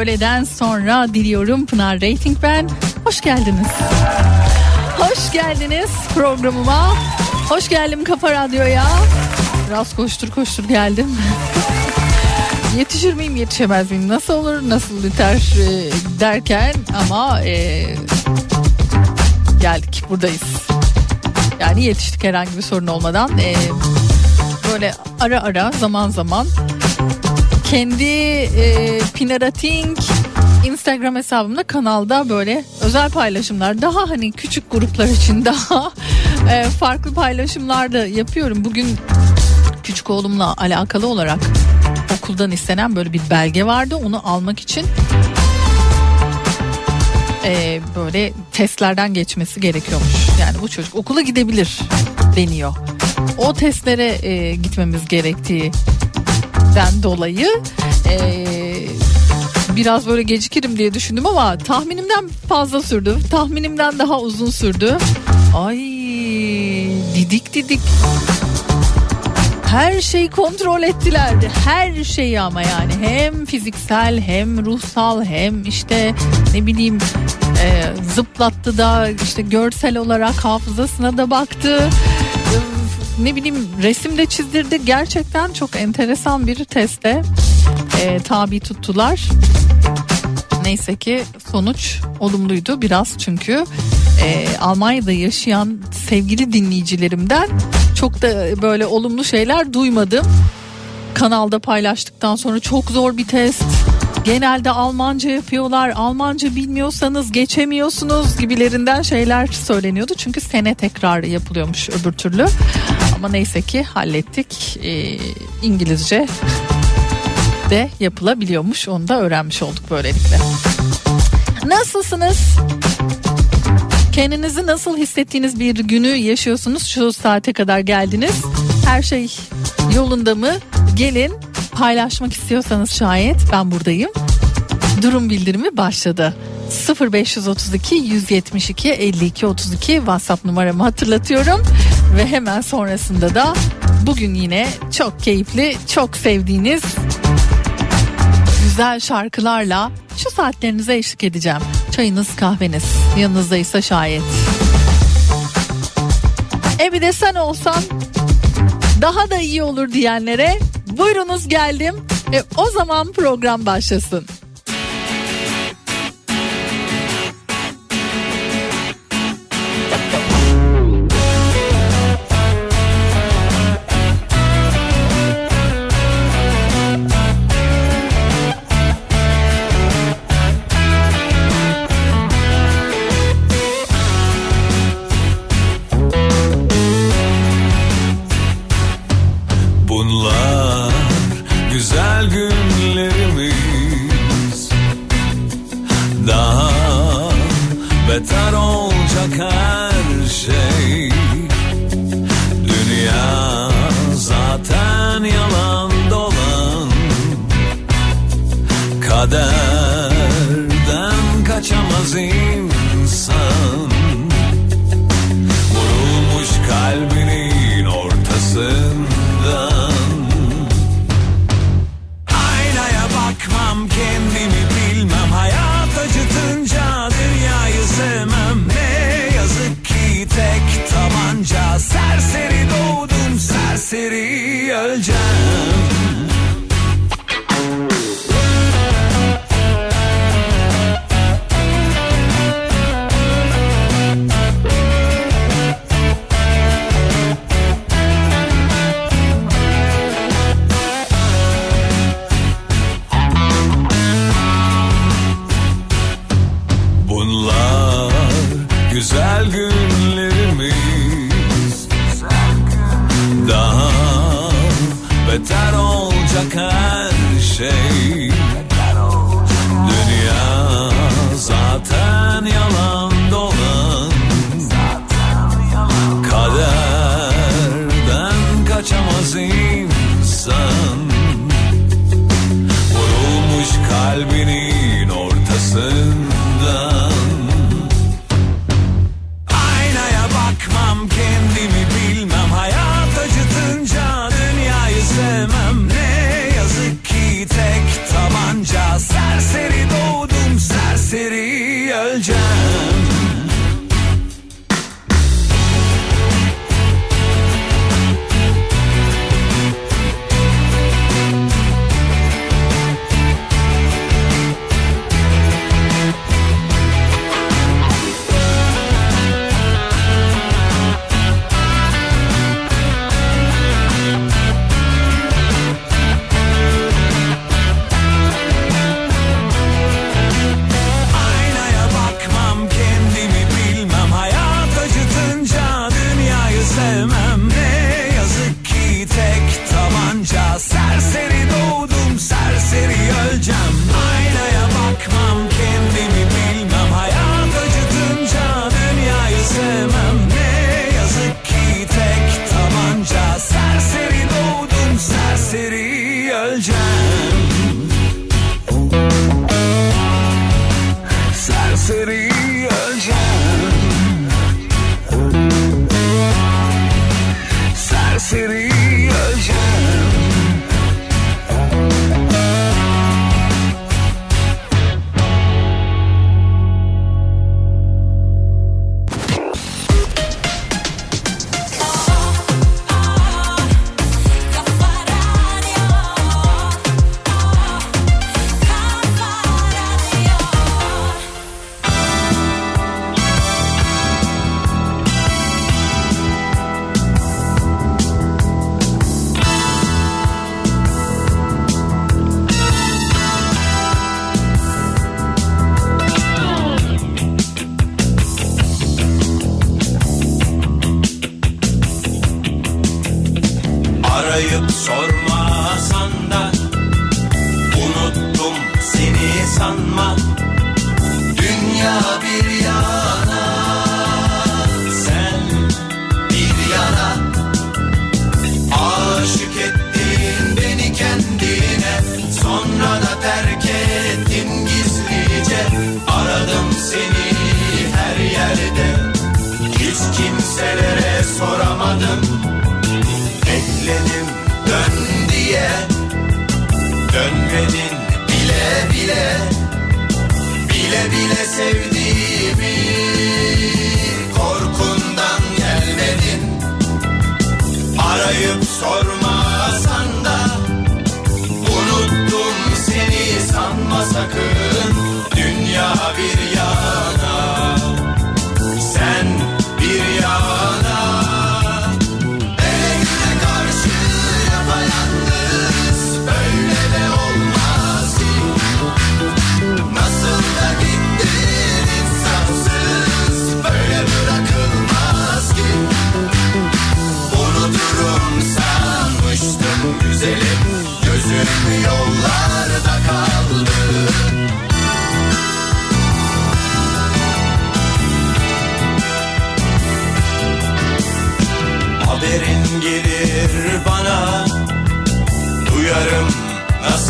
Öğleden sonra diliyorum. Pınar Rating ben. Hoş geldiniz. Hoş geldiniz programıma. Hoş geldim Kafa Radyo'ya. Biraz koştur koştur geldim. Yetişir miyim yetişemez miyim nasıl olur nasıl biter e, derken ama e, geldik buradayız. Yani yetiştik herhangi bir sorun olmadan. E, böyle ara ara zaman zaman kendi e, Pinarating Instagram hesabımda kanalda böyle özel paylaşımlar daha hani küçük gruplar için daha e, farklı paylaşımlar da yapıyorum. Bugün küçük oğlumla alakalı olarak okuldan istenen böyle bir belge vardı onu almak için e, böyle testlerden geçmesi gerekiyormuş. Yani bu çocuk okula gidebilir deniyor. O testlere e, gitmemiz gerektiğinden dolayı e, biraz böyle gecikirim diye düşündüm ama tahminimden fazla sürdü. Tahminimden daha uzun sürdü. Ay didik didik. Her şeyi kontrol ettiler. Her şeyi ama yani hem fiziksel hem ruhsal hem işte ne bileyim e, zıplattı da işte görsel olarak hafızasına da baktı. Ne bileyim resim de çizdirdi. Gerçekten çok enteresan bir teste e, tabi tuttular. Neyse ki sonuç olumluydu biraz çünkü e, Almanya'da yaşayan sevgili dinleyicilerimden çok da böyle olumlu şeyler duymadım. Kanalda paylaştıktan sonra çok zor bir test. Genelde Almanca yapıyorlar. Almanca bilmiyorsanız geçemiyorsunuz gibilerinden şeyler söyleniyordu. Çünkü sene tekrar yapılıyormuş öbür türlü. Ama neyse ki hallettik. Ee, İngilizce de yapılabiliyormuş. Onu da öğrenmiş olduk böylelikle. Nasılsınız? Kendinizi nasıl hissettiğiniz bir günü yaşıyorsunuz? Şu saate kadar geldiniz. Her şey yolunda mı? Gelin paylaşmak istiyorsanız şayet ben buradayım. Durum bildirimi başladı. 0532 172 52 32 WhatsApp numaramı hatırlatıyorum ve hemen sonrasında da bugün yine çok keyifli, çok sevdiğiniz güzel şarkılarla şu saatlerinize eşlik edeceğim. Çayınız kahveniz yanınızdaysa şayet. E bir de sen olsan daha da iyi olur diyenlere buyurunuz geldim. E o zaman program başlasın.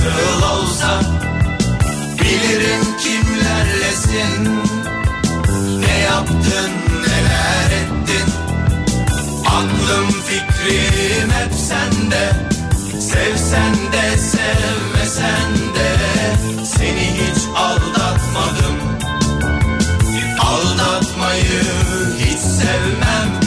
nasıl olsa Bilirim kimlerlesin. Ne yaptın neler ettin? Aklım fikrim hep sende. Sevsen de sevmesen de Seni hiç aldatmadım. Aldatmayı hiç sevmem.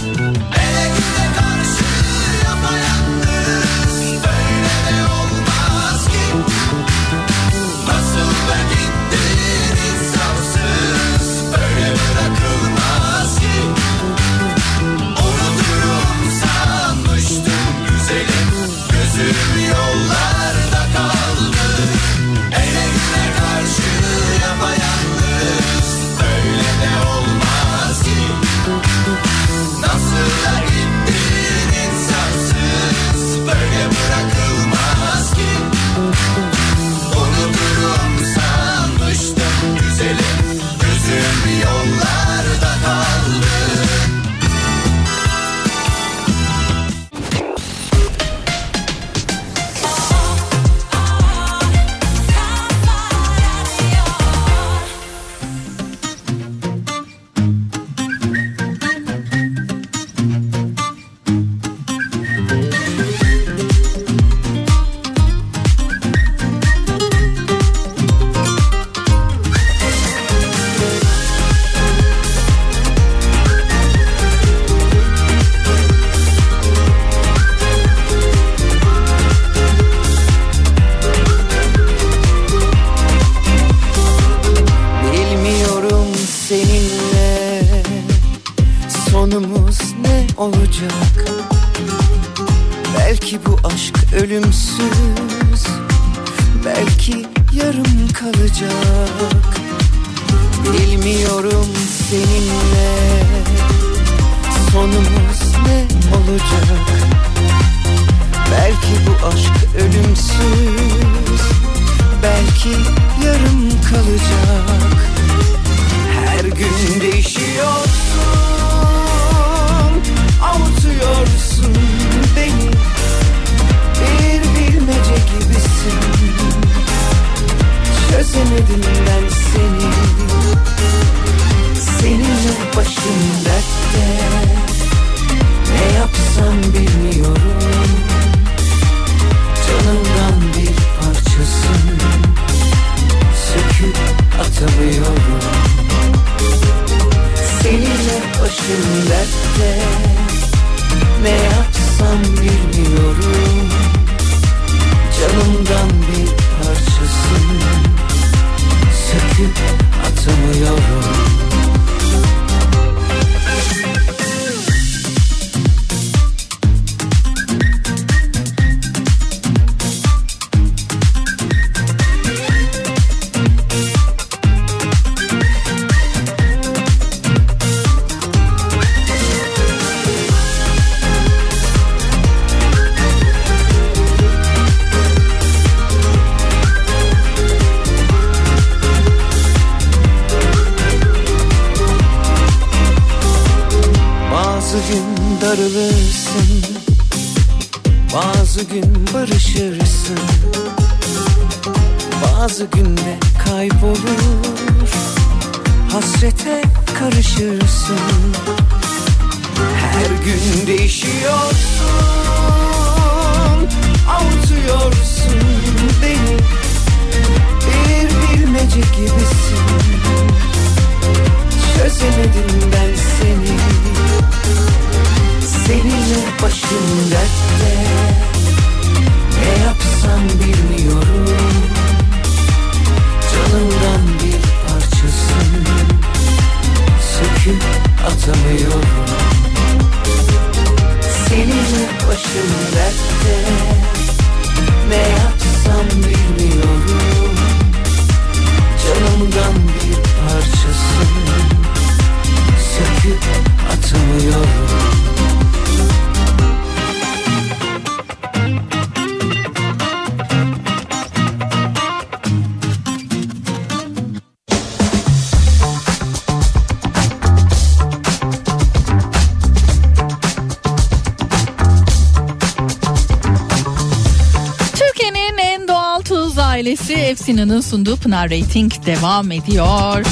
Ailesi Efsina'nın sunduğu Pınar Rating devam ediyor.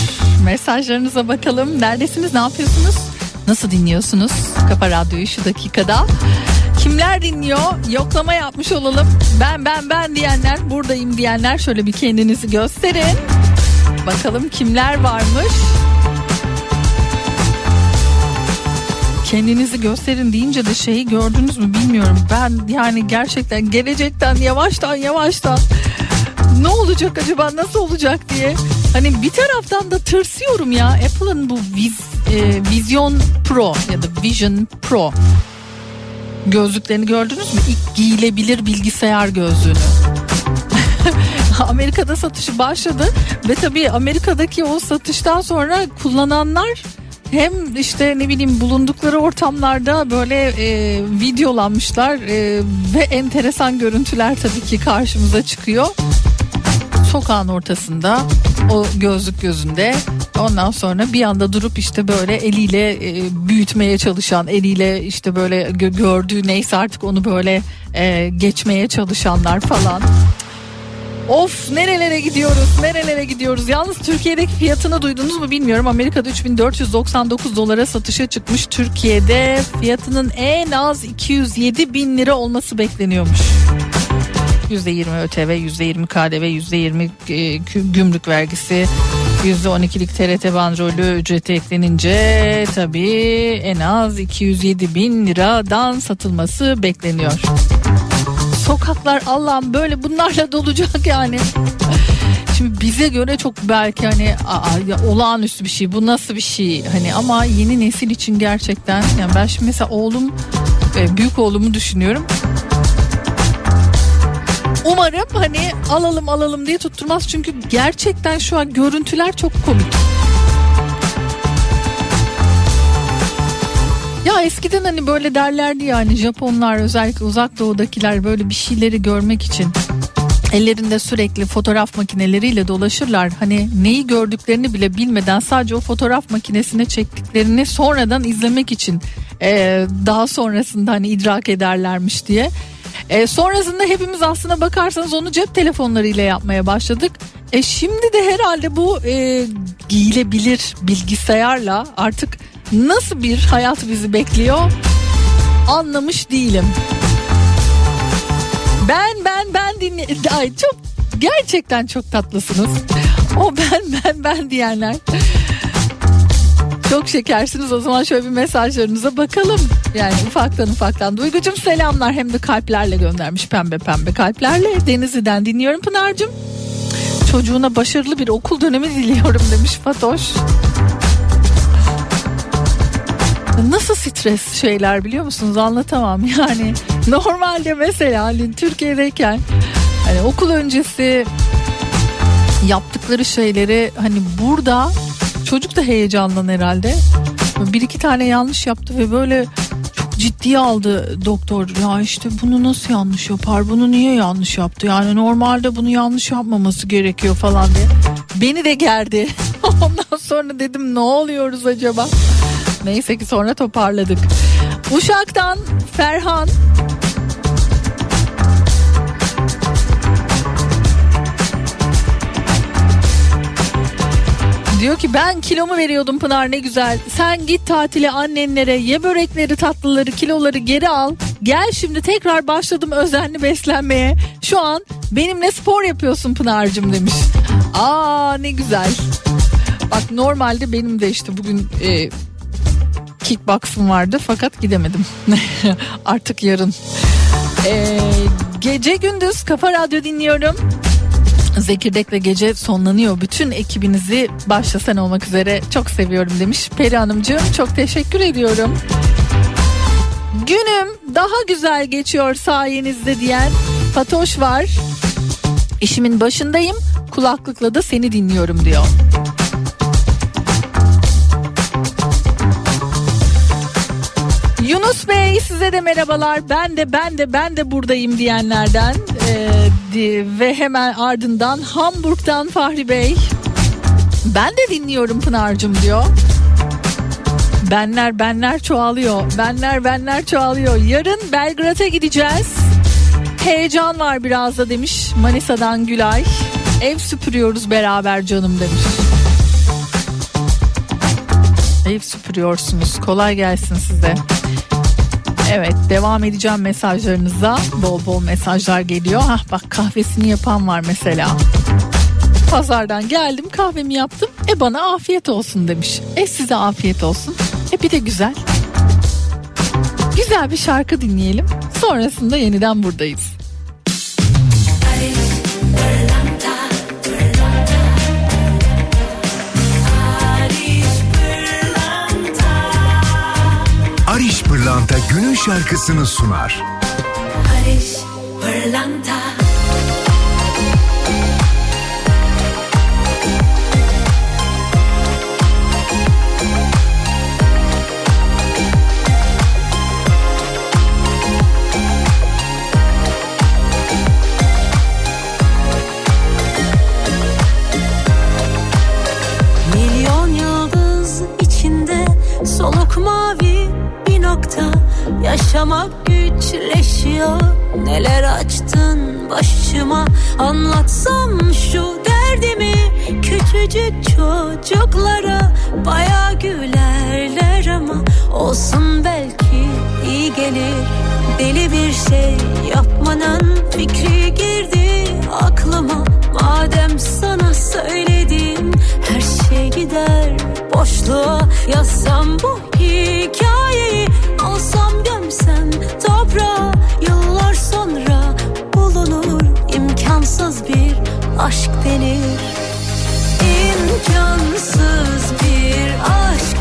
Mesajlarınıza bakalım. Neredesiniz? Ne yapıyorsunuz? Nasıl dinliyorsunuz? Kafa Radyo'yu şu dakikada. Kimler dinliyor? Yoklama yapmış olalım. Ben ben ben diyenler, buradayım diyenler şöyle bir kendinizi gösterin. Bakalım kimler varmış? kendinizi gösterin deyince de şeyi gördünüz mü bilmiyorum. Ben yani gerçekten gelecekten yavaştan yavaştan ne olacak acaba nasıl olacak diye. Hani bir taraftan da tırsıyorum ya Apple'ın bu Viz, e, Vision Pro ya da Vision Pro gözlüklerini gördünüz mü? İlk giyilebilir bilgisayar gözlüğünü. Amerika'da satışı başladı ve tabii Amerika'daki o satıştan sonra kullananlar hem işte ne bileyim bulundukları ortamlarda böyle e, videolanmışlar e, ve enteresan görüntüler tabii ki karşımıza çıkıyor. Sokağın ortasında o gözlük gözünde. Ondan sonra bir anda durup işte böyle eliyle e, büyütmeye çalışan eliyle işte böyle gö- gördüğü neyse artık onu böyle e, geçmeye çalışanlar falan. Of nerelere gidiyoruz nerelere gidiyoruz? Yalnız Türkiye'deki fiyatını duydunuz mu bilmiyorum. Amerika'da 3499 dolara satışa çıkmış. Türkiye'de fiyatının en az 207 bin lira olması bekleniyormuş %20 ÖTV %20 KDV %20 e, gü- gümrük vergisi %12'lik TRT bandrolü ücreti eklenince tabii en az 207 bin liradan satılması bekleniyor sokaklar Allah'ım böyle bunlarla dolacak yani. Şimdi bize göre çok belki hani aa, ya olağanüstü bir şey bu nasıl bir şey hani ama yeni nesil için gerçekten yani ben şimdi mesela oğlum e, büyük oğlumu düşünüyorum. Umarım hani alalım alalım diye tutturmaz çünkü gerçekten şu an görüntüler çok komik. Ya eskiden hani böyle derlerdi ya hani Japonlar özellikle uzak doğudakiler böyle bir şeyleri görmek için ellerinde sürekli fotoğraf makineleriyle dolaşırlar. Hani neyi gördüklerini bile bilmeden sadece o fotoğraf makinesine çektiklerini sonradan izlemek için e, daha sonrasında hani idrak ederlermiş diye. E, sonrasında hepimiz aslına bakarsanız onu cep telefonlarıyla yapmaya başladık. E, şimdi de herhalde bu e, giyilebilir bilgisayarla artık nasıl bir hayat bizi bekliyor anlamış değilim. Ben ben ben dinle ay çok gerçekten çok tatlısınız. O ben ben ben diyenler. Çok şekersiniz o zaman şöyle bir mesajlarınıza bakalım. Yani ufaktan ufaktan. Duygucum selamlar hem de kalplerle göndermiş pembe pembe kalplerle. Denizli'den dinliyorum Pınar'cığım. Çocuğuna başarılı bir okul dönemi diliyorum demiş Fatoş. Nasıl stres şeyler biliyor musunuz anlatamam yani normalde mesela hani Türkiye'deyken hani okul öncesi yaptıkları şeyleri hani burada çocuk da heyecandan herhalde. Bir iki tane yanlış yaptı ve böyle çok ciddiye aldı doktor. Ya işte bunu nasıl yanlış yapar bunu niye yanlış yaptı? Yani normalde bunu yanlış yapmaması gerekiyor falan diye. Beni de gerdi. Ondan sonra dedim ne oluyoruz acaba? Neyse ki sonra toparladık. Uşak'tan Ferhan. Diyor ki ben kilomu veriyordum Pınar ne güzel. Sen git tatile annenlere ye börekleri tatlıları kiloları geri al. Gel şimdi tekrar başladım özenli beslenmeye. Şu an benimle spor yapıyorsun Pınar'cığım demiş. Aa ne güzel. Bak normalde benim de işte bugün e, kickbox'ım vardı fakat gidemedim. Artık yarın. E, gece gündüz Kafa Radyo dinliyorum. Zekirdek'le gece sonlanıyor. Bütün ekibinizi başta sen olmak üzere çok seviyorum demiş. Peri Hanımcığım çok teşekkür ediyorum. Günüm daha güzel geçiyor sayenizde diyen Fatoş var. İşimin başındayım kulaklıkla da seni dinliyorum diyor. Yunus Bey size de merhabalar. Ben de ben de ben de buradayım diyenlerden Ee, ve hemen ardından Hamburg'dan Fahri Bey. Ben de dinliyorum Pınar'cığım diyor. Benler benler çoğalıyor. Benler benler çoğalıyor. Yarın Belgrad'a gideceğiz. Heyecan var biraz da demiş Manisa'dan Gülay. Ev süpürüyoruz beraber canım demiş. Ev süpürüyorsunuz. Kolay gelsin size. Evet devam edeceğim mesajlarınıza. Bol bol mesajlar geliyor. Hah bak kahvesini yapan var mesela. Pazardan geldim kahvemi yaptım. E bana afiyet olsun demiş. E size afiyet olsun. E bir de güzel. Güzel bir şarkı dinleyelim. Sonrasında yeniden buradayız. Şarkısını sunar. Barış Yaşamak güçleşiyor Neler açtın başıma? Anlatsam şu derdimi Küçücük çocuklara. Baya gülerler ama Olsun belki iyi gelir. Deli bir şey yapmanın fikri girdi aklıma. Madem sana söyledim her şey gider. Boşluğa Yazsam bu hikayeyi alsam gömsem toprağa Yıllar sonra bulunur imkansız bir aşk denir. İmkansız bir aşk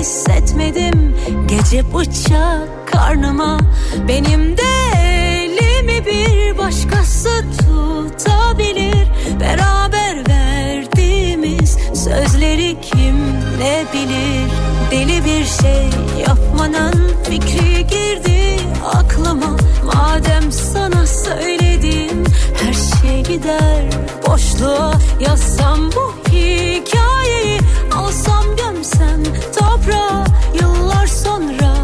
hissetmedim. Gece bıçak karnıma Benim de elimi bir başkası tutabilir. Beraber verdiğimiz sözleri kim ne bilir? Deli bir şey yapmanın fikri girdi aklıma. Madem sana söyledim her şey gider boşluğa. Yazsam bu hikayeyi alsam gömsem toprağa Yıllar sonra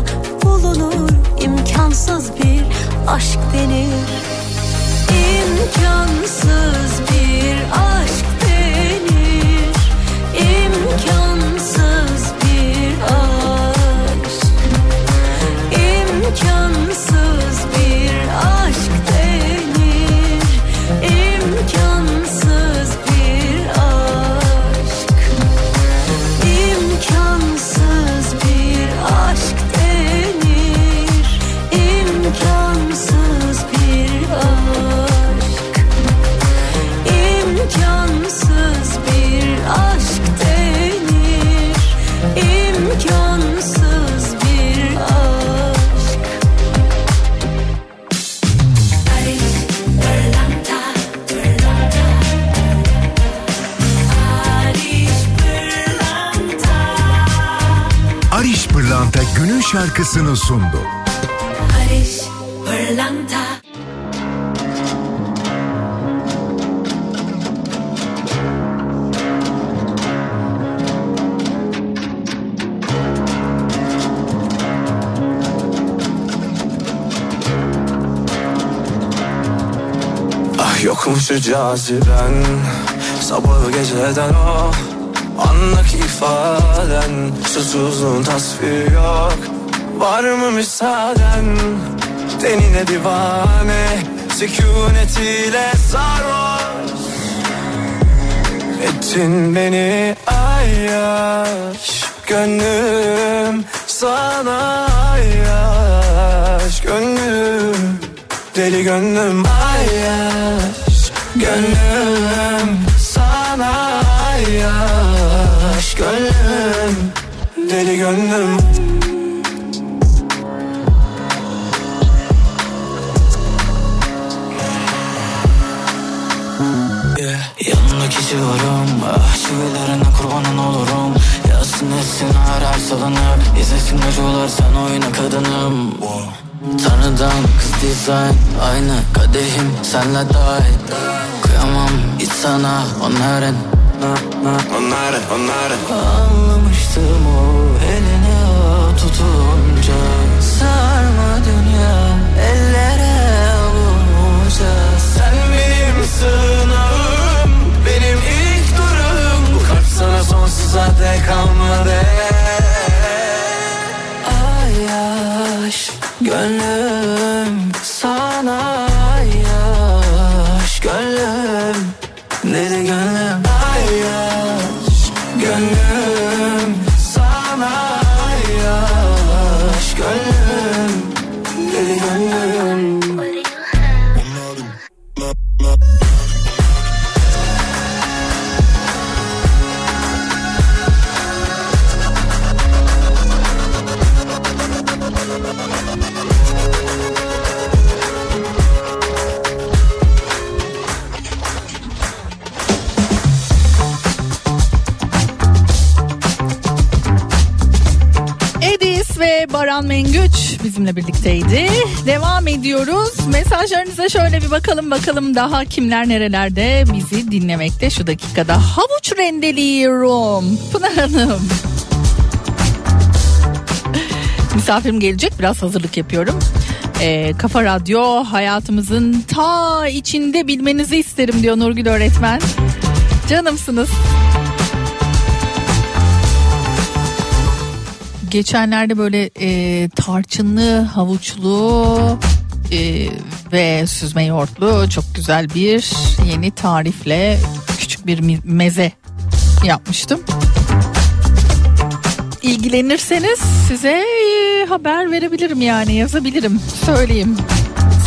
bulunur imkansız bir aşk denir. İmkansız bir aşk denir. İmkansız bir aşk. İmkansız şarkısını sundu. Barış Pırlanta. Ah yokum şu caziben. Sabahı geceden o Anlık ifaden. Susuzluğun tasviri yok Var mı müsaaden? Tenine divane Sükunetiyle sarhoş. Ettin beni ayyaş Gönlüm sana ayyaş. Gönlüm Deli gönlüm ayyaş Gönlüm sana ayyaş. Gönlüm Deli gönlüm Kişiyorum ah, Çivilerine kurbanın olurum. Yazsın etsin her her salınıp İzlesin acılar sen oyna kadınım. Tanrıdan kız dizayn Aynı kadehim senle dahil. Kıyamam hiç sana onların. Onların onların. Anlamıştım o elini o tutunca. Sarma dünya ellere avunca Sen benim dek kalmadı. Ay yaş gönlüm Mesajlarınıza şöyle bir bakalım bakalım daha kimler nerelerde bizi dinlemekte şu dakikada. Havuç rendeliyorum. Pınar Hanım. Misafirim gelecek biraz hazırlık yapıyorum. Ee, Kafa Radyo hayatımızın ta içinde bilmenizi isterim diyor Nurgül öğretmen. Canımsınız. geçenlerde böyle e, tarçınlı, havuçlu e, ve süzme yoğurtlu çok güzel bir yeni tarifle küçük bir meze yapmıştım. İlgilenirseniz size e, haber verebilirim yani yazabilirim söyleyeyim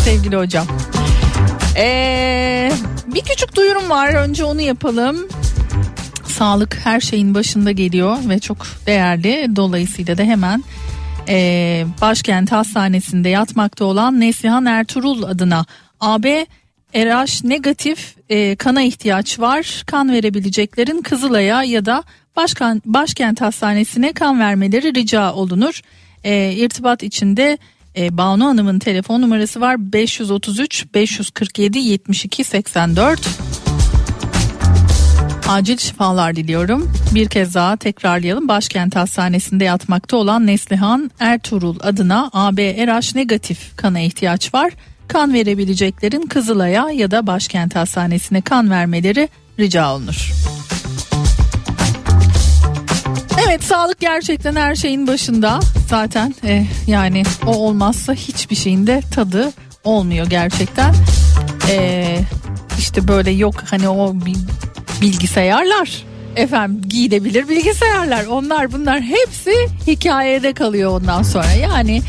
sevgili hocam. Ee, bir küçük duyurum var önce onu yapalım sağlık her şeyin başında geliyor ve çok değerli. Dolayısıyla da hemen e, başkent hastanesinde yatmakta olan Neslihan Ertuğrul adına AB RH negatif e, kana ihtiyaç var. Kan verebileceklerin Kızılay'a ya da başkan, başkent hastanesine kan vermeleri rica olunur. E, irtibat içinde e, Banu Hanım'ın telefon numarası var 533 547 72 84. Acil şifalar diliyorum. Bir kez daha tekrarlayalım. Başkent Hastanesi'nde yatmakta olan Neslihan Ertuğrul adına AB RH negatif kana ihtiyaç var. Kan verebileceklerin Kızılay'a ya da Başkent Hastanesi'ne kan vermeleri rica olunur. Evet sağlık gerçekten her şeyin başında zaten eh, yani o olmazsa hiçbir şeyin de tadı olmuyor gerçekten. Eh, işte böyle yok hani o bi- bilgisayarlar efendim giyilebilir bilgisayarlar onlar bunlar hepsi hikayede kalıyor ondan sonra yani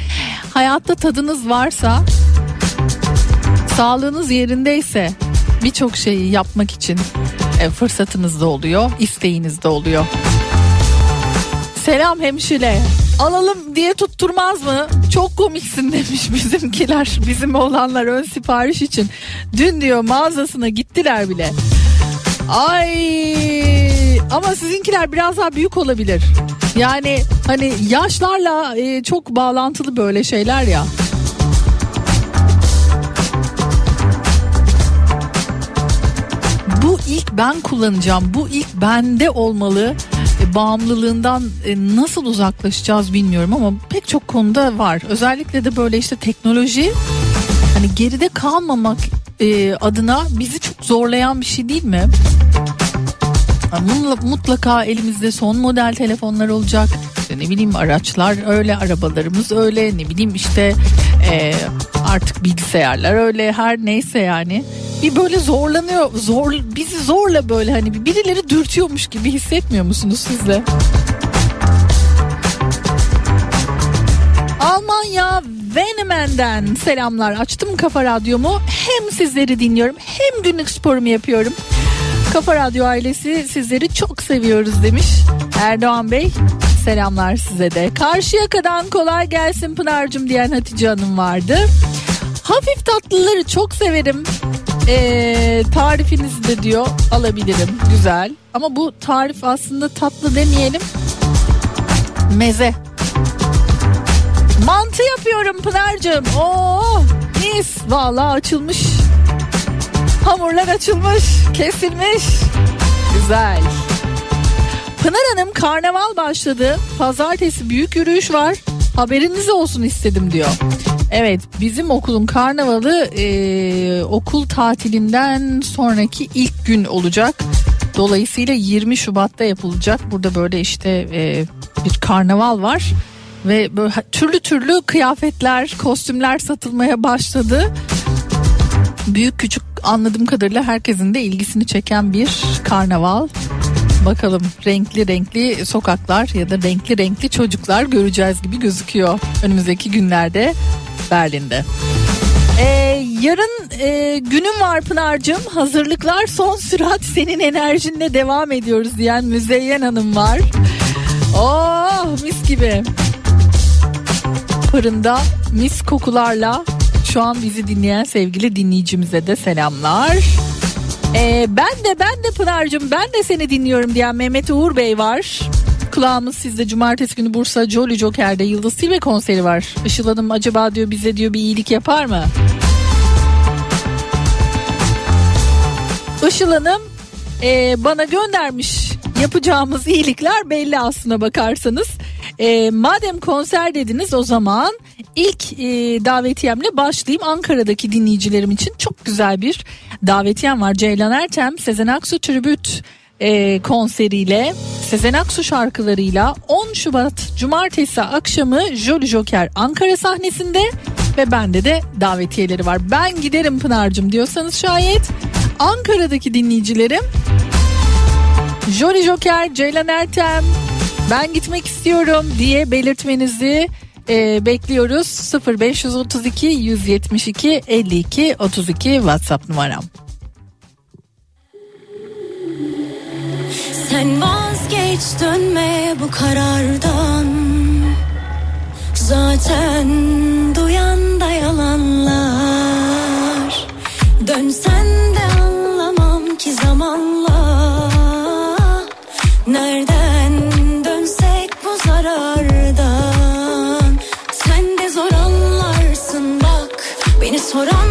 hayatta tadınız varsa sağlığınız yerindeyse birçok şeyi yapmak için e, fırsatınız da oluyor isteğiniz de oluyor. Selam hemşire. Alalım diye tutturmaz mı? Çok komiksin demiş bizimkiler. Bizim olanlar ön sipariş için. Dün diyor mağazasına gittiler bile. Ay ama sizinkiler biraz daha büyük olabilir. Yani hani yaşlarla e, çok bağlantılı böyle şeyler ya. Bu ilk ben kullanacağım. Bu ilk bende olmalı. E, bağımlılığından e, nasıl uzaklaşacağız bilmiyorum ama pek çok konuda var. Özellikle de böyle işte teknoloji hani geride kalmamak e, adına bizi çok zorlayan bir şey değil mi? Mutlaka elimizde son model telefonlar olacak. İşte ne bileyim araçlar öyle, arabalarımız öyle, ne bileyim işte e, artık bilgisayarlar öyle her neyse yani. Bir böyle zorlanıyor, zor bizi zorla böyle hani birileri dürtüyormuş gibi hissetmiyor musunuz siz de? Almanya Venemen'den selamlar. Açtım Kafa Radyomu. Hem sizleri dinliyorum hem günlük sporumu yapıyorum. Kafa Radyo ailesi sizleri çok seviyoruz demiş Erdoğan Bey. Selamlar size de. Karşıyaka'dan kolay gelsin Pınar'cım diyen Hatice Hanım vardı. Hafif tatlıları çok severim. Ee, tarifinizi de diyor alabilirim. Güzel. Ama bu tarif aslında tatlı demeyelim. Meze. Mantı yapıyorum Pınar'cığım. Oo, mis. Vallahi açılmış. Hamurlar açılmış, kesilmiş. Güzel. Pınar Hanım karnaval başladı. Pazartesi büyük yürüyüş var. Haberiniz olsun istedim diyor. Evet bizim okulun karnavalı e, okul tatilinden sonraki ilk gün olacak. Dolayısıyla 20 Şubat'ta yapılacak. Burada böyle işte e, bir karnaval var. Ve böyle türlü türlü kıyafetler, kostümler satılmaya başladı. Büyük küçük anladığım kadarıyla herkesin de ilgisini çeken bir karnaval. Bakalım renkli renkli sokaklar ya da renkli renkli çocuklar göreceğiz gibi gözüküyor önümüzdeki günlerde Berlin'de. Ee, yarın e, günüm var Pınar'cığım hazırlıklar son sürat senin enerjinle devam ediyoruz diyen Müzeyyen Hanım var. Oh mis gibi. Fırında mis kokularla şu an bizi dinleyen sevgili dinleyicimize de selamlar. Ee, ben de ben de Pınar'cığım ben de seni dinliyorum diyen Mehmet Uğur Bey var. Kulağımız sizde cumartesi günü Bursa Jolly Joker'de Yıldız Tilbe konseri var. Işıl Hanım acaba diyor bize diyor bir iyilik yapar mı? Işıl Hanım e, bana göndermiş yapacağımız iyilikler belli aslına bakarsanız. E, madem konser dediniz o zaman ilk e, davetiyemle başlayayım. Ankara'daki dinleyicilerim için çok güzel bir davetiyem var. Ceylan Ertem, Sezen Aksu Tribüt e, konseriyle Sezen Aksu şarkılarıyla 10 Şubat Cumartesi akşamı Jolly Joker Ankara sahnesinde ve bende de davetiyeleri var. Ben giderim Pınar'cığım diyorsanız şayet Ankara'daki dinleyicilerim Jolly Joker, Ceylan Ertem ben gitmek istiyorum diye belirtmenizi e, bekliyoruz. 0532 172 52 32 WhatsApp numaram. Sen vazgeç dönme bu karardan. Zaten duyan da yalanlar. Dönsen de anlamam ki zamanla. Nereden zarardan Sen de zor anlarsın bak Beni soran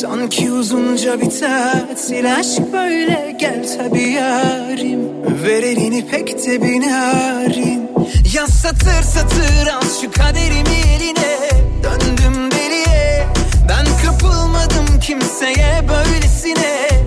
Sanki uzunca bir tatil aşk böyle gel tabi yarim. Ver elini pek de binarin Ya satır satır al şu kaderimi eline. Döndüm deliye Ben kapılmadım kimseye böylesine.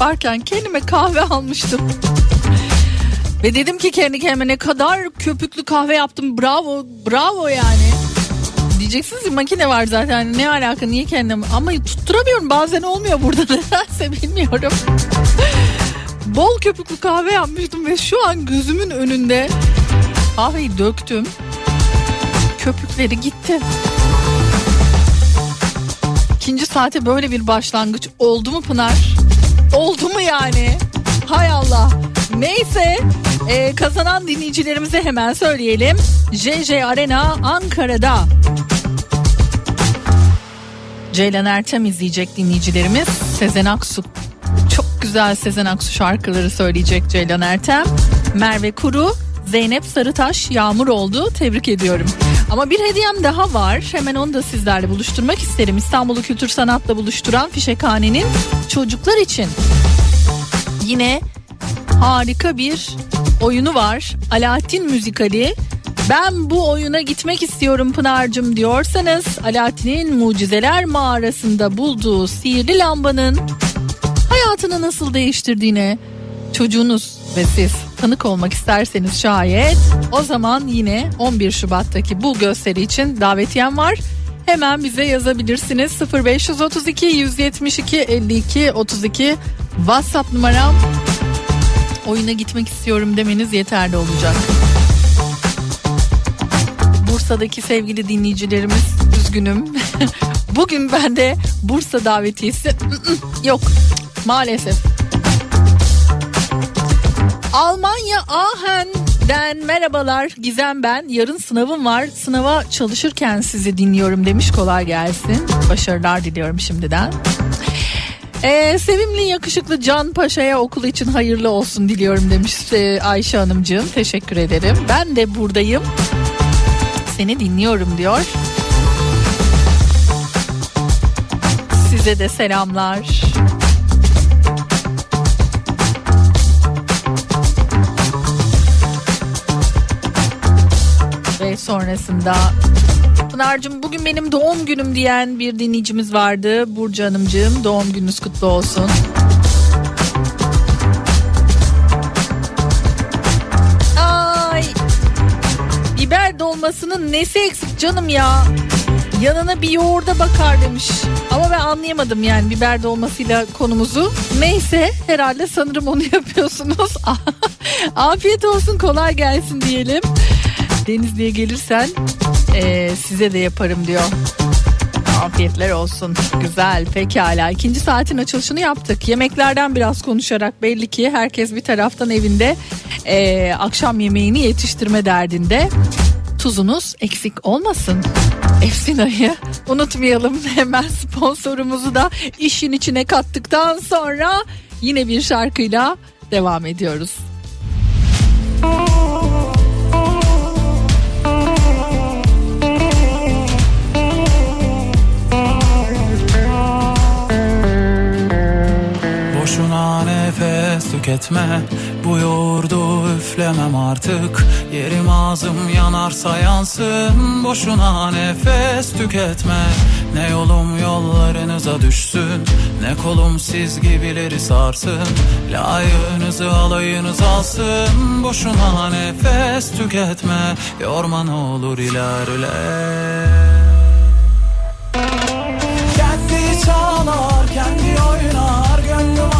Yaparken kendime kahve almıştım. Ve dedim ki kendi kendime ne kadar köpüklü kahve yaptım bravo bravo yani. Diyeceksiniz ki makine var zaten ne alaka niye kendim ama tutturamıyorum bazen olmuyor burada nedense bilmiyorum. Bol köpüklü kahve yapmıştım ve şu an gözümün önünde kahveyi döktüm. Köpükleri gitti. İkinci saate böyle bir başlangıç oldu mu Pınar? Oldu mu yani? Hay Allah. Neyse e, kazanan dinleyicilerimize hemen söyleyelim. JJ Arena Ankara'da. Ceylan Ertem izleyecek dinleyicilerimiz. Sezen Aksu çok güzel Sezen Aksu şarkıları söyleyecek Ceylan Ertem. Merve Kuru, Zeynep Sarıtaş, Yağmur oldu. Tebrik ediyorum. Ama bir hediyem daha var. Hemen onu da sizlerle buluşturmak isterim. İstanbul'u kültür sanatla buluşturan Fişekhane'nin çocuklar için yine harika bir oyunu var. Alaaddin Müzikali. Ben bu oyuna gitmek istiyorum Pınar'cığım diyorsanız Alaaddin'in mucizeler mağarasında bulduğu sihirli lambanın hayatını nasıl değiştirdiğine çocuğunuz ve siz tanık olmak isterseniz şayet o zaman yine 11 Şubat'taki bu gösteri için davetiyem var. Hemen bize yazabilirsiniz 0532 172 52 32 WhatsApp numaram oyuna gitmek istiyorum demeniz yeterli olacak. Bursa'daki sevgili dinleyicilerimiz üzgünüm. Bugün bende Bursa davetiyesi yok maalesef. Almanya Ahen'den merhabalar Gizem ben. Yarın sınavım var. Sınava çalışırken sizi dinliyorum demiş. Kolay gelsin. Başarılar diliyorum şimdiden. Ee, sevimli yakışıklı Can Paşa'ya okul için hayırlı olsun diliyorum demiş e, Ayşe Hanımcığım. Teşekkür ederim. Ben de buradayım. Seni dinliyorum diyor. Size de selamlar. Sonrasında Pınar'cığım bugün benim doğum günüm diyen bir dinleyicimiz vardı. Burcu Hanımcığım doğum gününüz kutlu olsun. Ay biber dolmasının nesi eksik canım ya. Yanına bir yoğurda bakar demiş. Ama ben anlayamadım yani biber dolmasıyla konumuzu. Neyse herhalde sanırım onu yapıyorsunuz. Afiyet olsun kolay gelsin diyelim. Denizli'ye gelirsen eee, size de yaparım diyor. Afiyetler olsun. Güzel pekala. İkinci saatin açılışını yaptık. Yemeklerden biraz konuşarak belli ki herkes bir taraftan evinde eee, akşam yemeğini yetiştirme derdinde. Tuzunuz eksik olmasın. Efsina'yı unutmayalım. Hemen sponsorumuzu da işin içine kattıktan sonra yine bir şarkıyla devam ediyoruz. Boşuna nefes tüketme. Bu yoğurdu üflemem artık. Yerim ağzım yanarsa yansın. Boşuna nefes tüketme. Ne yolum yollarınıza düşsün. Ne kolum siz gibileri sarsın. Layığınızı alayınız alsın. Boşuna nefes tüketme. Yorma ne olur ilerle. Kendi çalar, kendi oynar. Gönlüm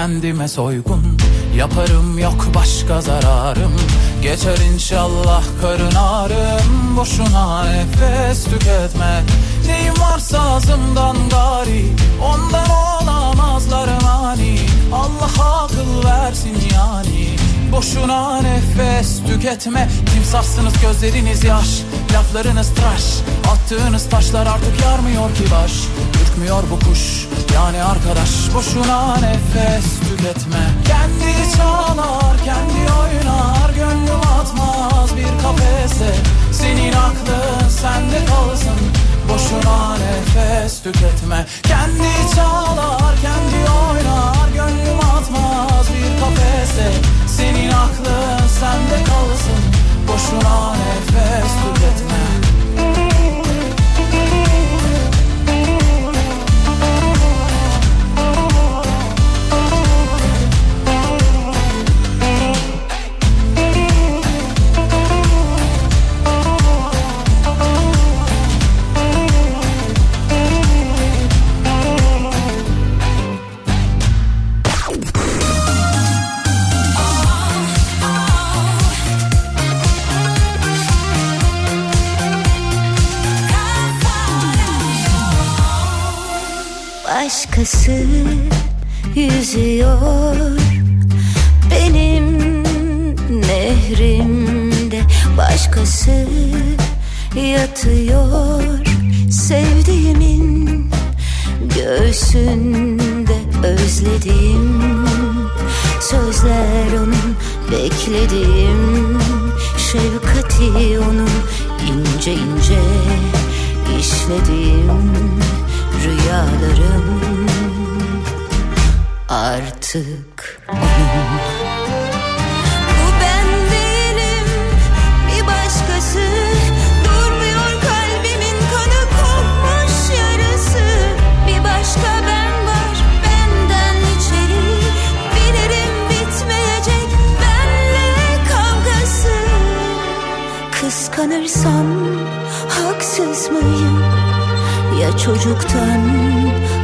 kendime soygun. Yaparım yok başka zararım. Geçer inşallah karın ağrım. Boşuna nefes tüketme. Neyim varsa ağzımdan gari. Ondan olamazlar mani. Allah akıl versin yani. Boşuna nefes tüketme. Timsahsınız gözleriniz yaş. Laflarınız tıraş. Attığınız taşlar artık yarmıyor ki baş Ürkmüyor bu kuş. Yani arkadaş Boşuna nefes tüketme. Kendi çalar kendi oynar Gönlüm atmaz bir kafese. Senin aklın sende kalsın Boşuna nefes tüketme. Kendi çalar kendi oynar Gönlüm atmaz bir kafese. Senin aklın sende kalsın Boşuna nefes tüketme Başkası yüzüyor. Benim nehrimde Başkası yatıyor. Sevdiğimin göğsünde özledim Sözler onun beklediğim Şefkati onun ince ince işlediğim Rüyalarım artık. Onun Bu ben değilim bir başkası. Durmuyor kalbimin kanı kopmuş yarısı. Bir başka ben var benden içeri. Bilirim bitmeyecek benle kavgası. Kıskanırsam haksız mıyım? Ya çocuktan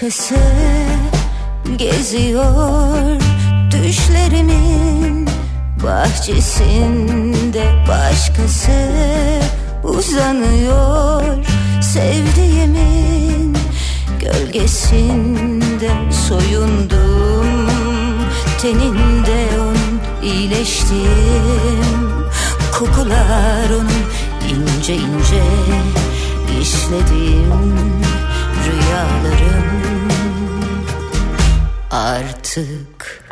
Başkası geziyor. Düşlerimin bahçesinde Başkası uzanıyor. Sevdiğimin gölgesinde soyundum. Teninde onun iyileştim. Kokular onun ince ince işledim rüyalarım. Artık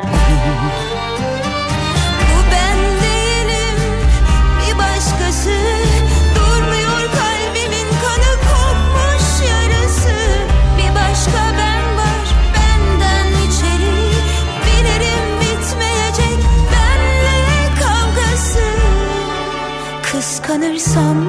Bu ben değilim bir başkası. Durmuyor kalbimin kanı kopmuş yarısı Bir başka ben var benden içeri. Bilirim bitmeyecek benle kavgası. Kıskanırsam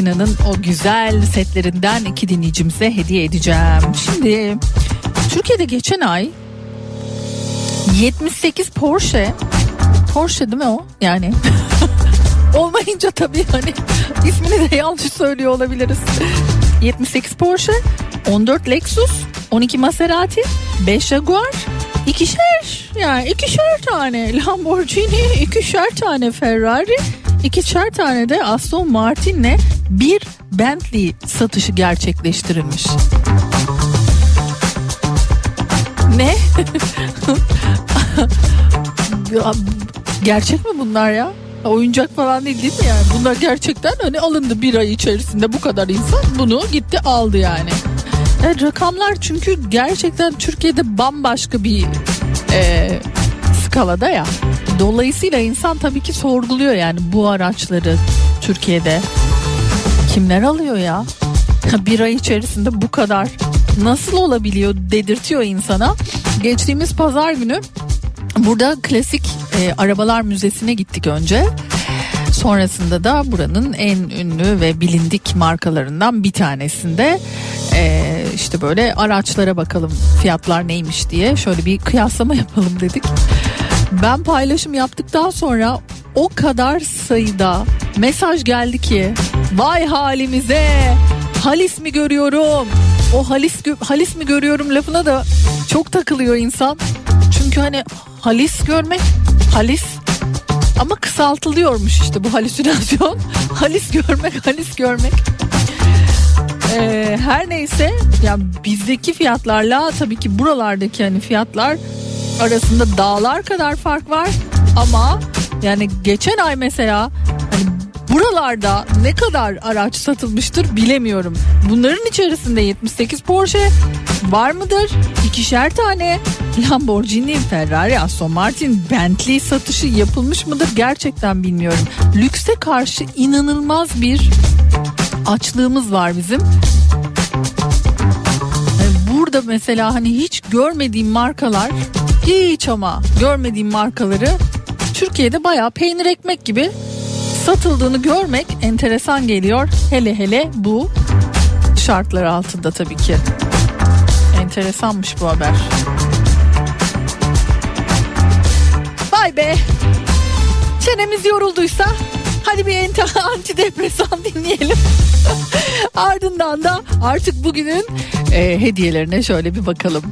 sonra Efsina'nın o güzel setlerinden iki dinleyicimize hediye edeceğim. Şimdi Türkiye'de geçen ay 78 Porsche Porsche değil mi o? Yani olmayınca tabii hani ismini de yanlış söylüyor olabiliriz. 78 Porsche, 14 Lexus, 12 Maserati, 5 Jaguar, ikişer yani ikişer tane Lamborghini, ikişer tane Ferrari, ikişer tane de Aston Martin'le bir Bentley satışı gerçekleştirilmiş. Ne? Gerçek mi bunlar ya? Oyuncak falan değil değil mi yani? Bunlar gerçekten hani alındı bir ay içerisinde bu kadar insan bunu gitti aldı yani. Yani rakamlar çünkü gerçekten Türkiye'de bambaşka bir e, skalada ya. Dolayısıyla insan tabii ki sorguluyor yani bu araçları Türkiye'de kimler alıyor ya? Bir ay içerisinde bu kadar nasıl olabiliyor dedirtiyor insana. Geçtiğimiz pazar günü Burada klasik e, arabalar müzesine gittik önce. Sonrasında da buranın en ünlü ve bilindik markalarından bir tanesinde e, işte böyle araçlara bakalım fiyatlar neymiş diye şöyle bir kıyaslama yapalım dedik. Ben paylaşım yaptıktan sonra o kadar sayıda mesaj geldi ki vay halimize. Halis mi görüyorum? O halis halis mi görüyorum lafına da çok takılıyor insan. Çünkü hani halis görmek halis ama kısaltılıyormuş işte bu halüsinasyon. Halis görmek halis görmek. Ee, her neyse ya bizdeki fiyatlarla tabii ki buralardaki hani fiyatlar arasında dağlar kadar fark var. Ama yani geçen ay mesela hani buralarda ne kadar araç satılmıştır bilemiyorum. Bunların içerisinde 78 Porsche var mıdır? İkişer tane Lamborghini, Ferrari, Aston Martin, Bentley satışı yapılmış mıdır? Gerçekten bilmiyorum. Lükse karşı inanılmaz bir açlığımız var bizim. Burada mesela hani hiç görmediğim markalar hiç ama görmediğim markaları Türkiye'de bayağı peynir ekmek gibi satıldığını görmek enteresan geliyor. Hele hele bu şartlar altında tabii ki. Enteresanmış bu haber. Vay be. Çenemiz yorulduysa hadi bir enti- antidepresan dinleyelim. Ardından da artık bugünün e, hediyelerine şöyle bir bakalım.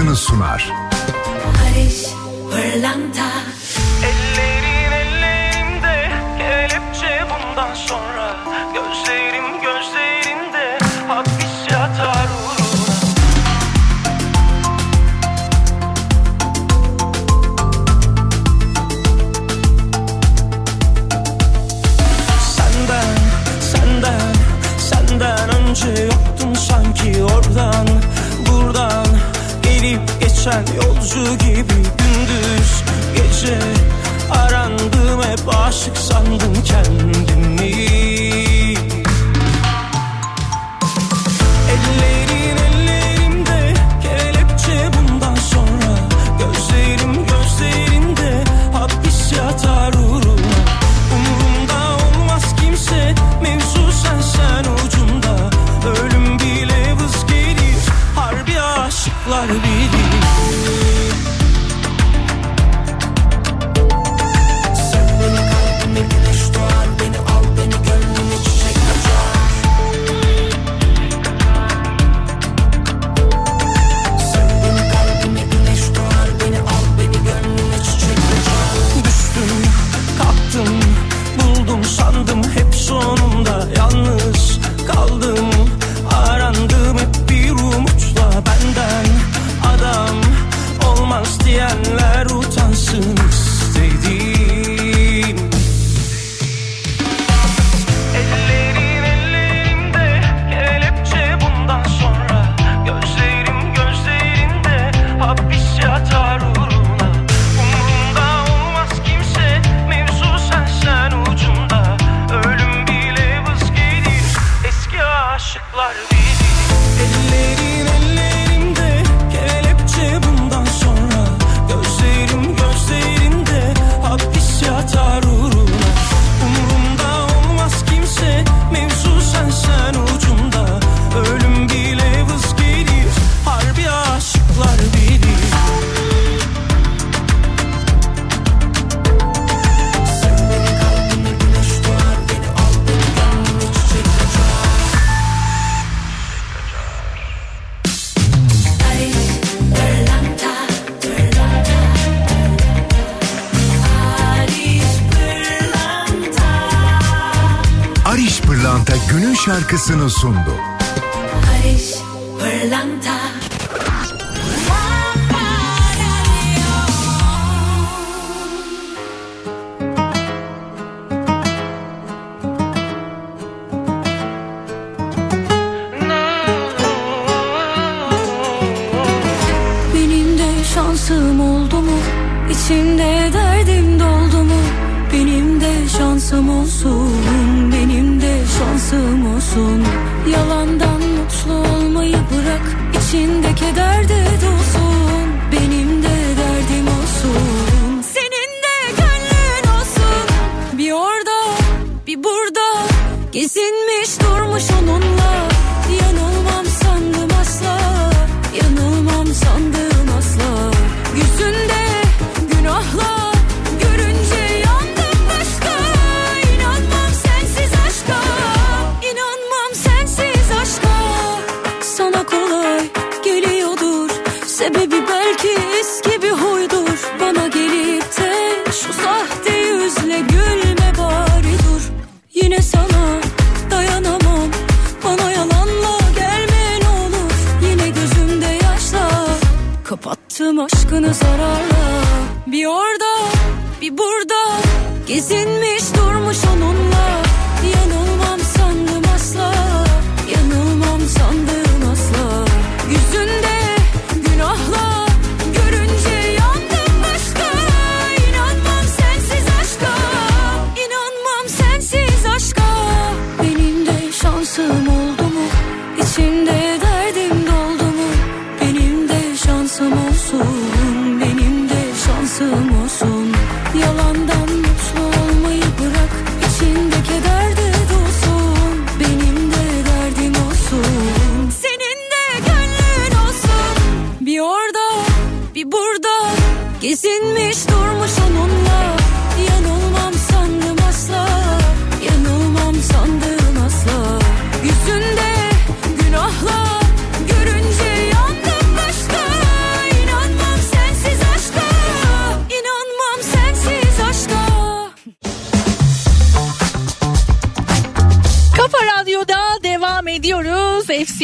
Şarkısını sunar. Şarkısını sundu.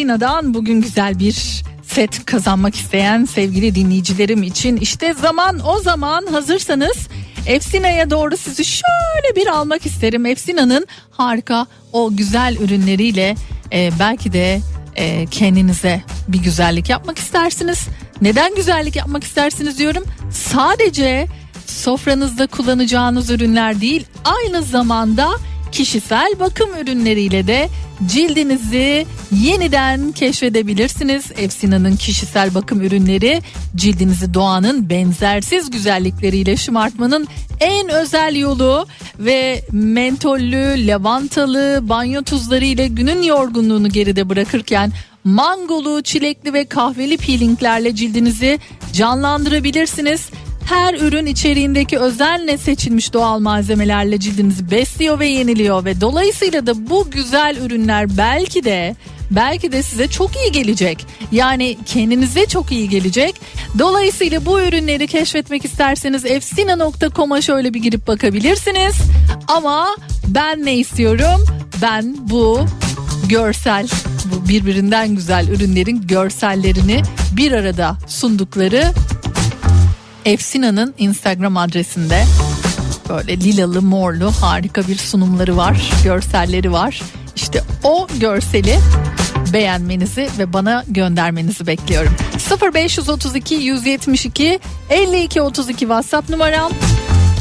Efsina'dan bugün güzel bir set kazanmak isteyen sevgili dinleyicilerim için işte zaman o zaman hazırsanız Efsina'ya doğru sizi şöyle bir almak isterim. Efsina'nın harika o güzel ürünleriyle e, belki de e, kendinize bir güzellik yapmak istersiniz. Neden güzellik yapmak istersiniz diyorum. Sadece sofranızda kullanacağınız ürünler değil aynı zamanda kişisel bakım ürünleriyle de cildinizi yeniden keşfedebilirsiniz. Efsina'nın kişisel bakım ürünleri cildinizi doğanın benzersiz güzellikleriyle şımartmanın en özel yolu ve mentollü, lavantalı, banyo tuzları ile günün yorgunluğunu geride bırakırken mangolu, çilekli ve kahveli peelinglerle cildinizi canlandırabilirsiniz. Her ürün içeriğindeki özenle seçilmiş doğal malzemelerle cildinizi besliyor ve yeniliyor ve dolayısıyla da bu güzel ürünler belki de belki de size çok iyi gelecek. Yani kendinize çok iyi gelecek. Dolayısıyla bu ürünleri keşfetmek isterseniz efsina.com'a şöyle bir girip bakabilirsiniz. Ama ben ne istiyorum? Ben bu görsel bu birbirinden güzel ürünlerin görsellerini bir arada sundukları Efsina'nın Instagram adresinde böyle lilalı morlu harika bir sunumları var, görselleri var. İşte o görseli beğenmenizi ve bana göndermenizi bekliyorum. 0532 172 52 32 WhatsApp numaram.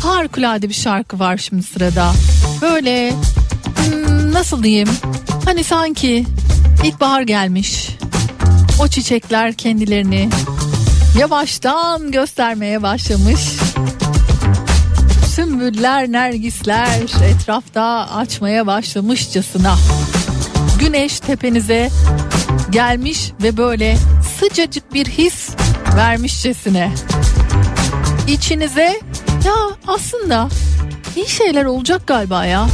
Harikulade bir şarkı var şimdi sırada. Böyle hmm, nasıl diyeyim? Hani sanki ilkbahar gelmiş. O çiçekler kendilerini yavaştan göstermeye başlamış. Sümbüller, nergisler etrafta açmaya başlamışçasına. Güneş tepenize gelmiş ve böyle sıcacık bir his vermişçesine. İçinize ya aslında iyi şeyler olacak galiba ya.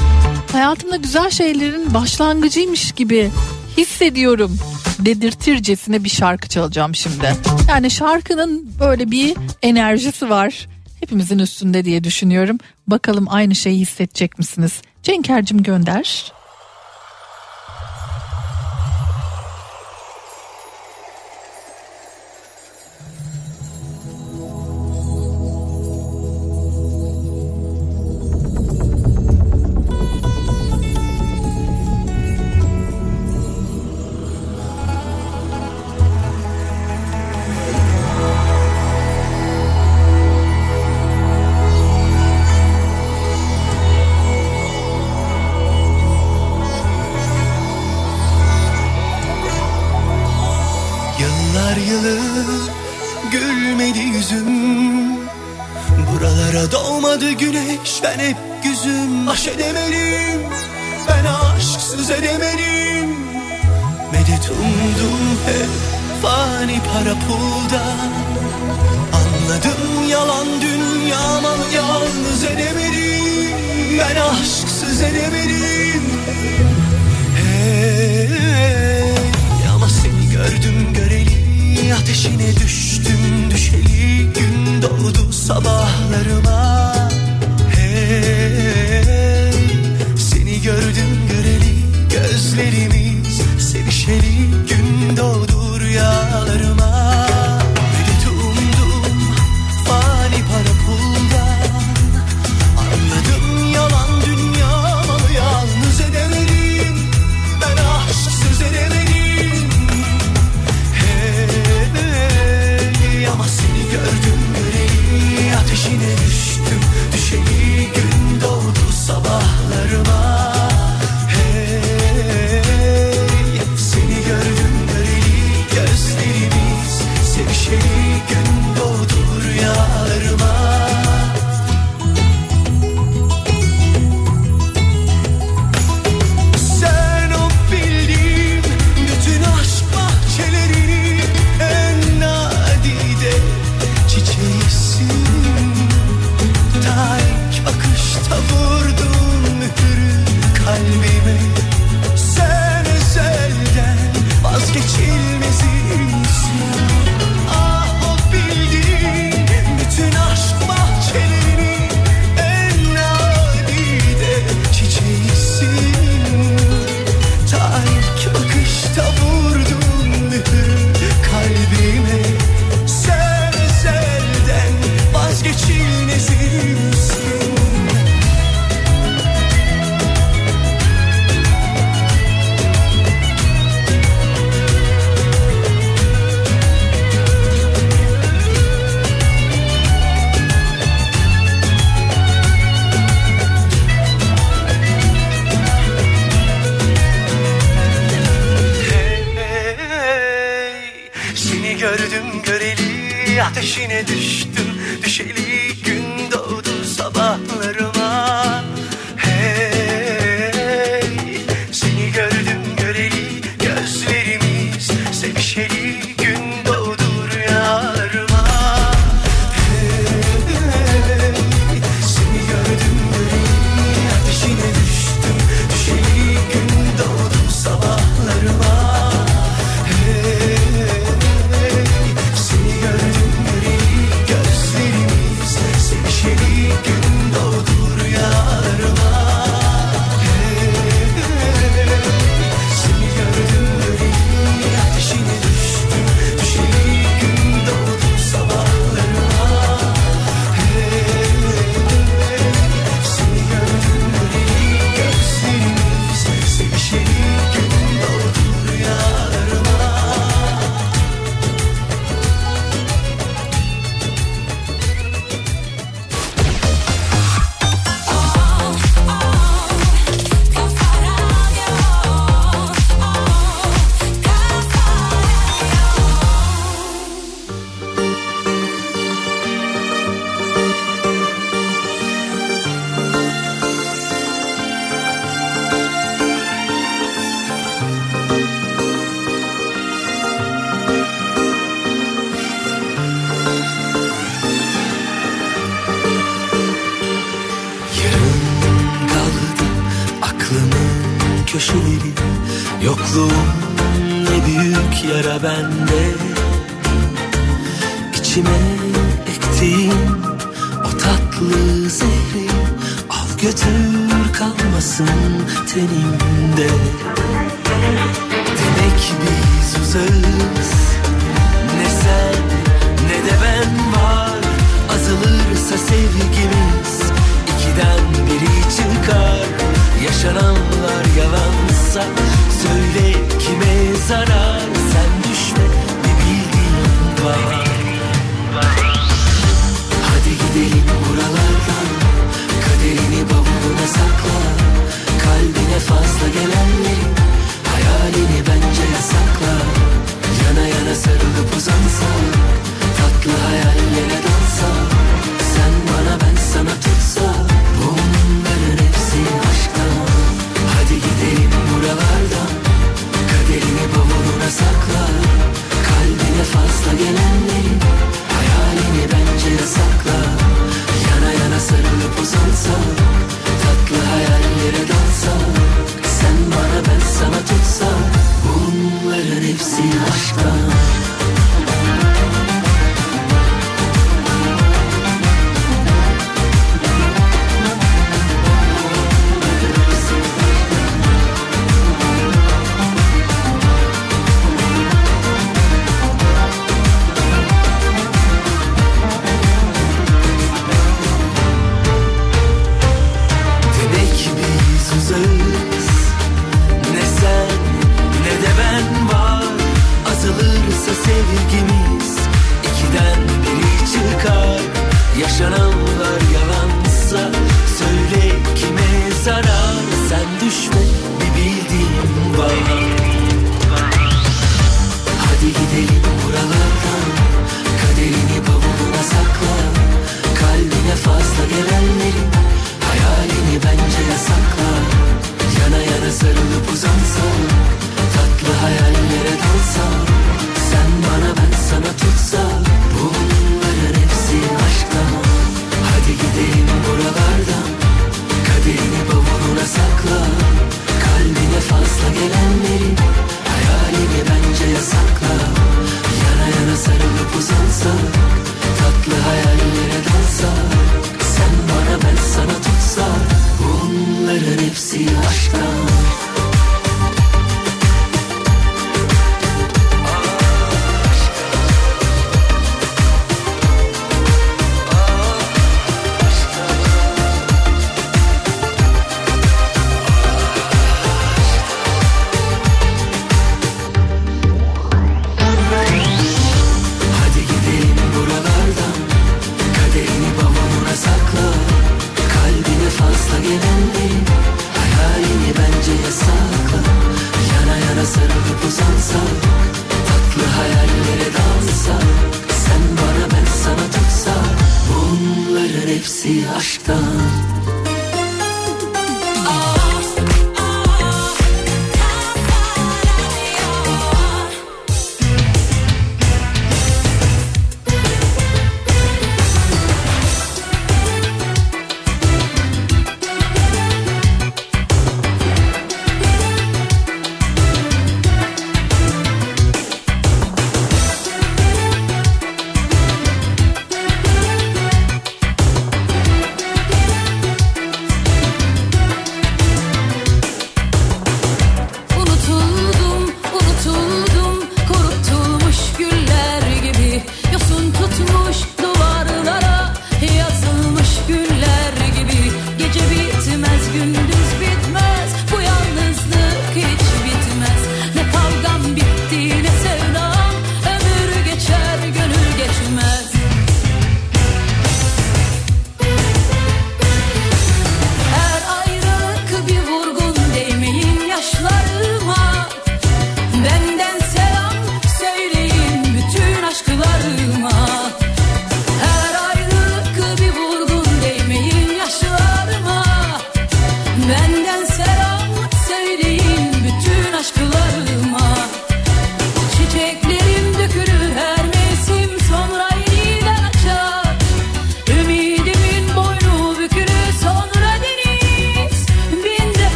Hayatımda güzel şeylerin başlangıcıymış gibi hissediyorum dedirtircesine bir şarkı çalacağım şimdi. Yani şarkının böyle bir enerjisi var. Hepimizin üstünde diye düşünüyorum. Bakalım aynı şeyi hissedecek misiniz? Cenker'cim gönder.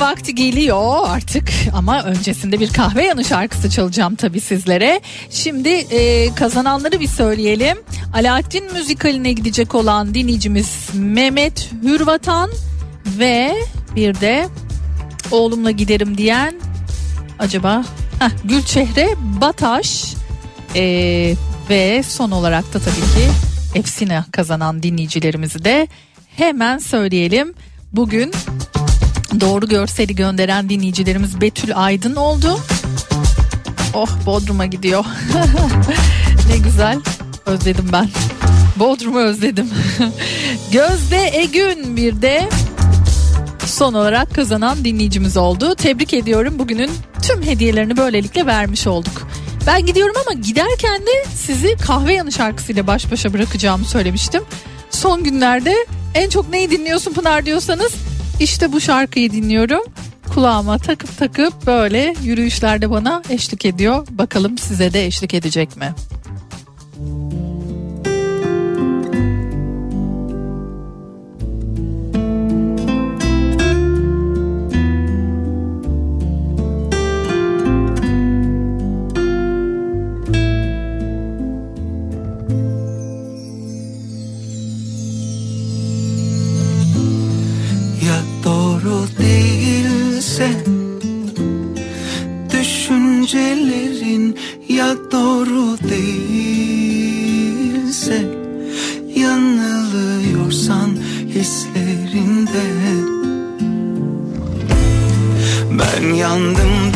Demenin vakti geliyor artık ama öncesinde bir kahve yanı şarkısı çalacağım tabii sizlere. Şimdi e, kazananları bir söyleyelim. Alaaddin müzikaline gidecek olan dinleyicimiz Mehmet Hürvatan ve bir de oğlumla giderim diyen acaba Heh, Gülçehre Bataş e, ve son olarak da tabii ki Efsine kazanan dinleyicilerimizi de hemen söyleyelim. Bugün doğru görseli gönderen dinleyicilerimiz Betül Aydın oldu. Oh Bodrum'a gidiyor. ne güzel. Özledim ben. Bodrum'u özledim. Gözde Egün bir de son olarak kazanan dinleyicimiz oldu. Tebrik ediyorum. Bugünün tüm hediyelerini böylelikle vermiş olduk. Ben gidiyorum ama giderken de sizi kahve yanı şarkısıyla baş başa bırakacağımı söylemiştim. Son günlerde en çok neyi dinliyorsun Pınar diyorsanız işte bu şarkıyı dinliyorum. Kulağıma takıp takıp böyle yürüyüşlerde bana eşlik ediyor. Bakalım size de eşlik edecek mi? Ya ya doğru değilse Yanılıyorsan hislerinde. Ben yandım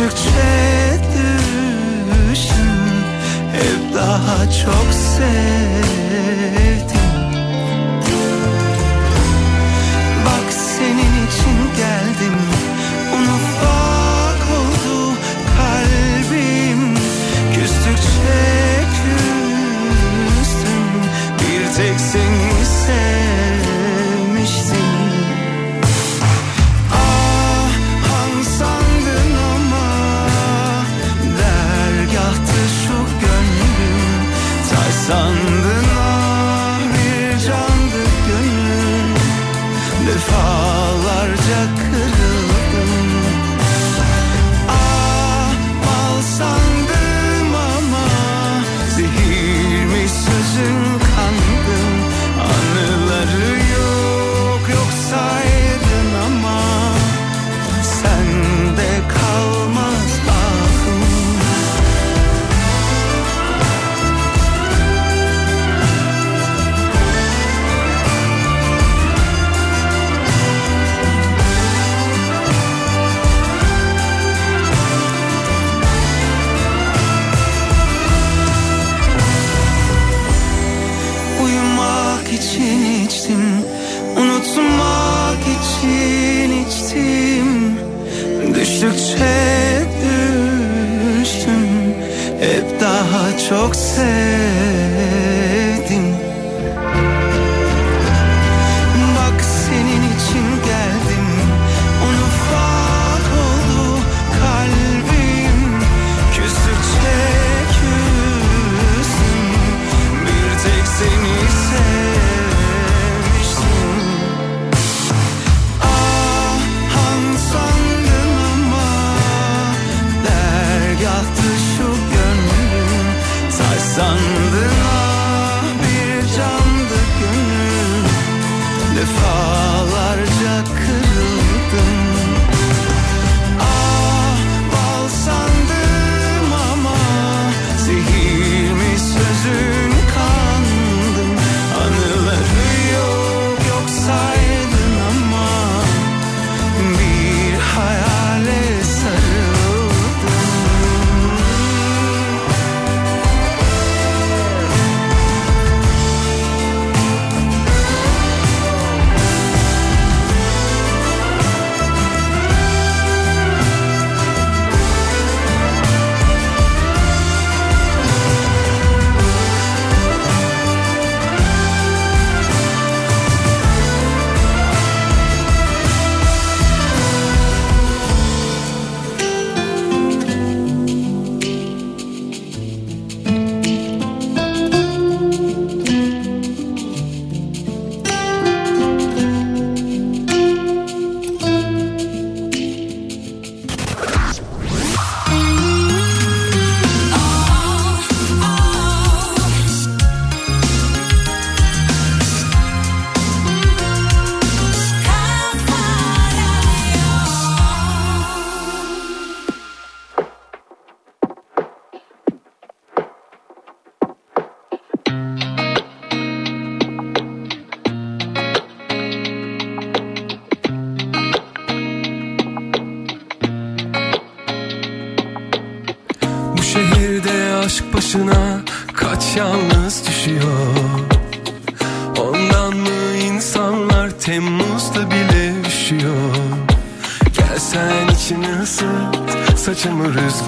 took change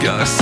discuss.